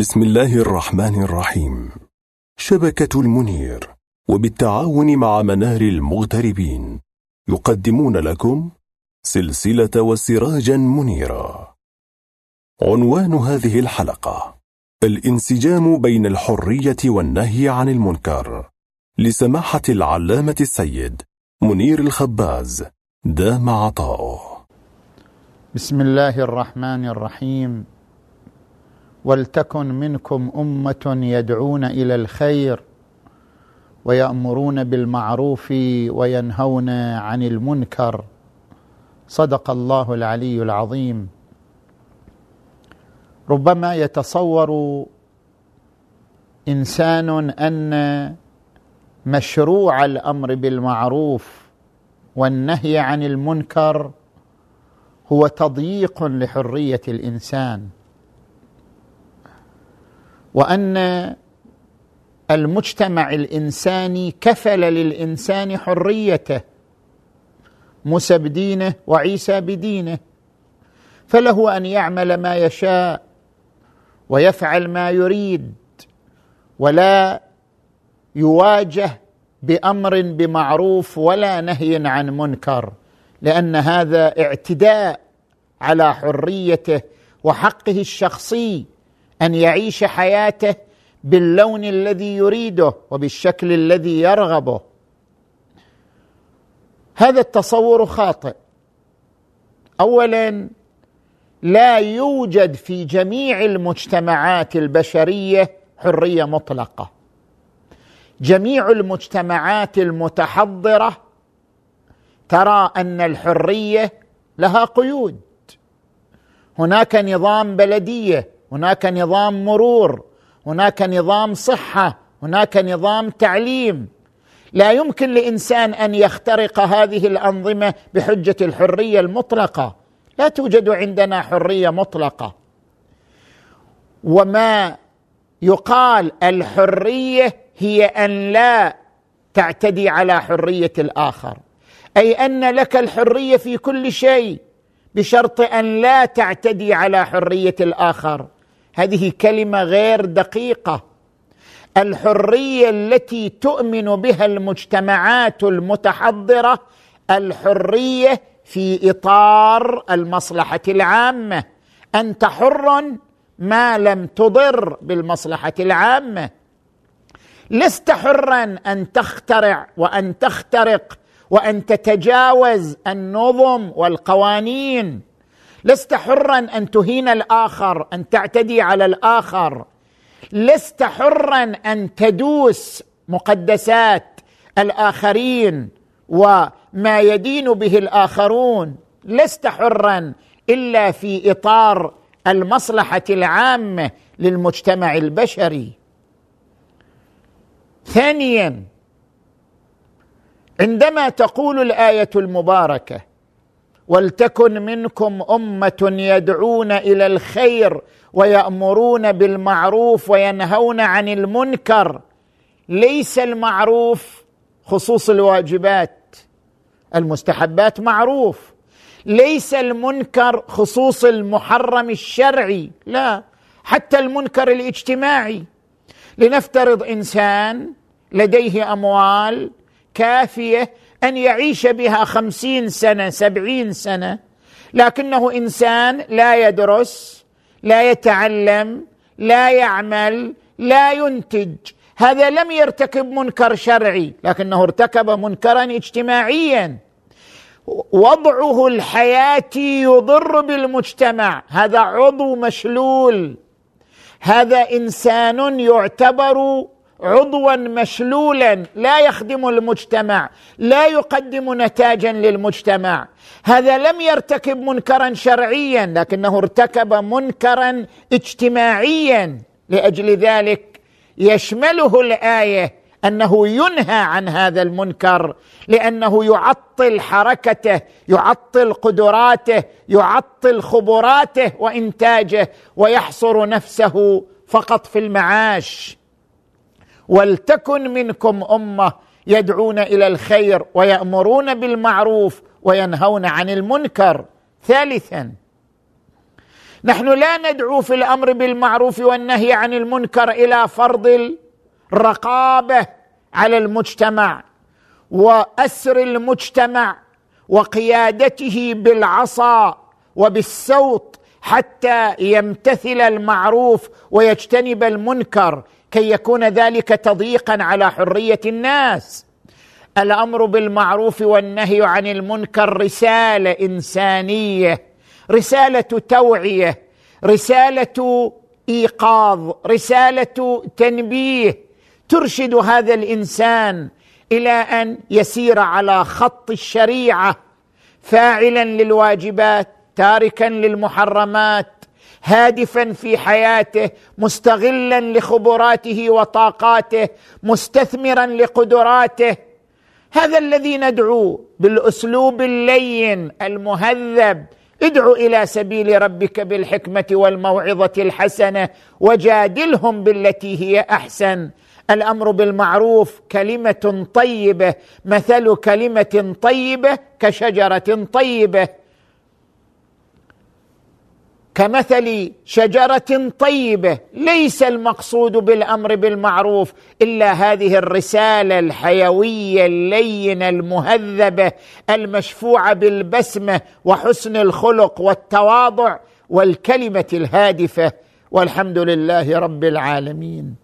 بسم الله الرحمن الرحيم. شبكة المنير وبالتعاون مع منار المغتربين يقدمون لكم سلسلة وسراجا منيرا عنوان هذه الحلقة الانسجام بين الحرية والنهي عن المنكر. لسماحة العلامة السيد منير الخباز دام عطاؤه. بسم الله الرحمن الرحيم. ولتكن منكم أمة يدعون إلى الخير ويأمرون بالمعروف وينهون عن المنكر. صدق الله العلي العظيم. ربما يتصور إنسان أن مشروع الأمر بالمعروف والنهي عن المنكر هو تضييق لحرية الإنسان. وأن المجتمع الإنساني كفل للإنسان حريته موسى بدينه وعيسى بدينه. فله أن يعمل ما يشاء ويفعل ما يريد ولا يواجه بأمر بمعروف ولا نهي عن منكر لأن هذا اعتداء على حريته وحقه الشخصي. أن يعيش حياته باللون الذي يريده وبالشكل الذي يرغبه. هذا التصور خاطئ. اولا لا يوجد في جميع المجتمعات البشرية حرية مطلقة. جميع المجتمعات المتحضرة ترى أن الحرية لها قيود. هناك نظام بلدية هناك نظام مرور هناك نظام صحة هناك نظام تعليم. لا يمكن لإنسان أن يخترق هذه الأنظمة بحجة الحرية المطلقة. لا توجد عندنا حرية مطلقة. وما يقال الحرية هي أن لا تعتدي على حرية الآخر. أي أن لك الحرية في كل شيء بشرط أن لا تعتدي على حرية الآخر. هذه كلمة غير دقيقة. الحرية التي تؤمن بها المجتمعات المتحضرة الحرية في إطار المصلحة العامة. أنت حر ما لم تضر بالمصلحة العامة. لست حرا أن تخترع وأن تخترق وأن تتجاوز النظم والقوانين. لست حرا أن تهين الآخر أن تعتدي على الآخر. لست حرا أن تدوس مقدسات الآخرين وما يدين به الآخرون. لست حرا إلا في إطار المصلحة العامة للمجتمع البشري. ثانيا عندما تقول الآية المباركة ولتكن منكم أمة يدعون إلى الخير ويأمرون بالمعروف وينهون عن المنكر. ليس المعروف خصوص الواجبات المستحبات معروف. ليس المنكر خصوص المحرم الشرعي لا حتى المنكر الاجتماعي. لنفترض إنسان لديه أموال كافية أن يعيش بها خمسين سنة سبعين سنة. لكنه إنسان لا يدرس لا يتعلم لا يعمل لا ينتج. هذا لم يرتكب منكر شرعي لكنه ارتكب منكرا اجتماعيا. وضعه الحياتي يضر بالمجتمع. هذا عضو مشلول. هذا إنسان يعتبر عضوا مشلولا لا يخدم المجتمع لا يقدم نتاجا للمجتمع. هذا لم يرتكب منكرا شرعيا لكنه ارتكب منكرا اجتماعيا. لأجل ذلك يشمله الآية أنه ينهى عن هذا المنكر لأنه يعطل حركته يعطل قدراته يعطل خبراته وإنتاجه ويحصر نفسه فقط في المعاش. ولتكن منكم أمة يدعون إلى الخير ويأمرون بالمعروف وينهون عن المنكر. ثالثا نحن لا ندعو في الأمر بالمعروف والنهي عن المنكر إلى فرض الرقابة على المجتمع وأسر المجتمع وقيادته بالعصا وبالسوط حتى يمتثل المعروف ويجتنب المنكر. كي يكون ذلك تضييقا على حرية الناس. الأمر بالمعروف والنهي عن المنكر رسالة إنسانية رسالة توعية رسالة إيقاظ رسالة تنبيه. ترشد هذا الإنسان إلى أن يسير على خط الشريعة فاعلا للواجبات تاركا للمحرمات هادفا في حياته مستغلا لخبراته وطاقاته مستثمرا لقدراته. هذا الذي ندعو بالأسلوب اللين المهذب. ادع إلى سبيل ربك بالحكمة والموعظة الحسنة وجادلهم بالتي هي أحسن. الأمر بالمعروف كلمة طيبة مثل كلمة طيبة كشجرة طيبة. كمثل شجرة طيبة ليس المقصود بالأمر بالمعروف إلا هذه الرسالة الحيوية اللينة المهذبة المشفوعة بالبسمة وحسن الخلق والتواضع والكلمة الهادفة والحمد لله رب العالمين.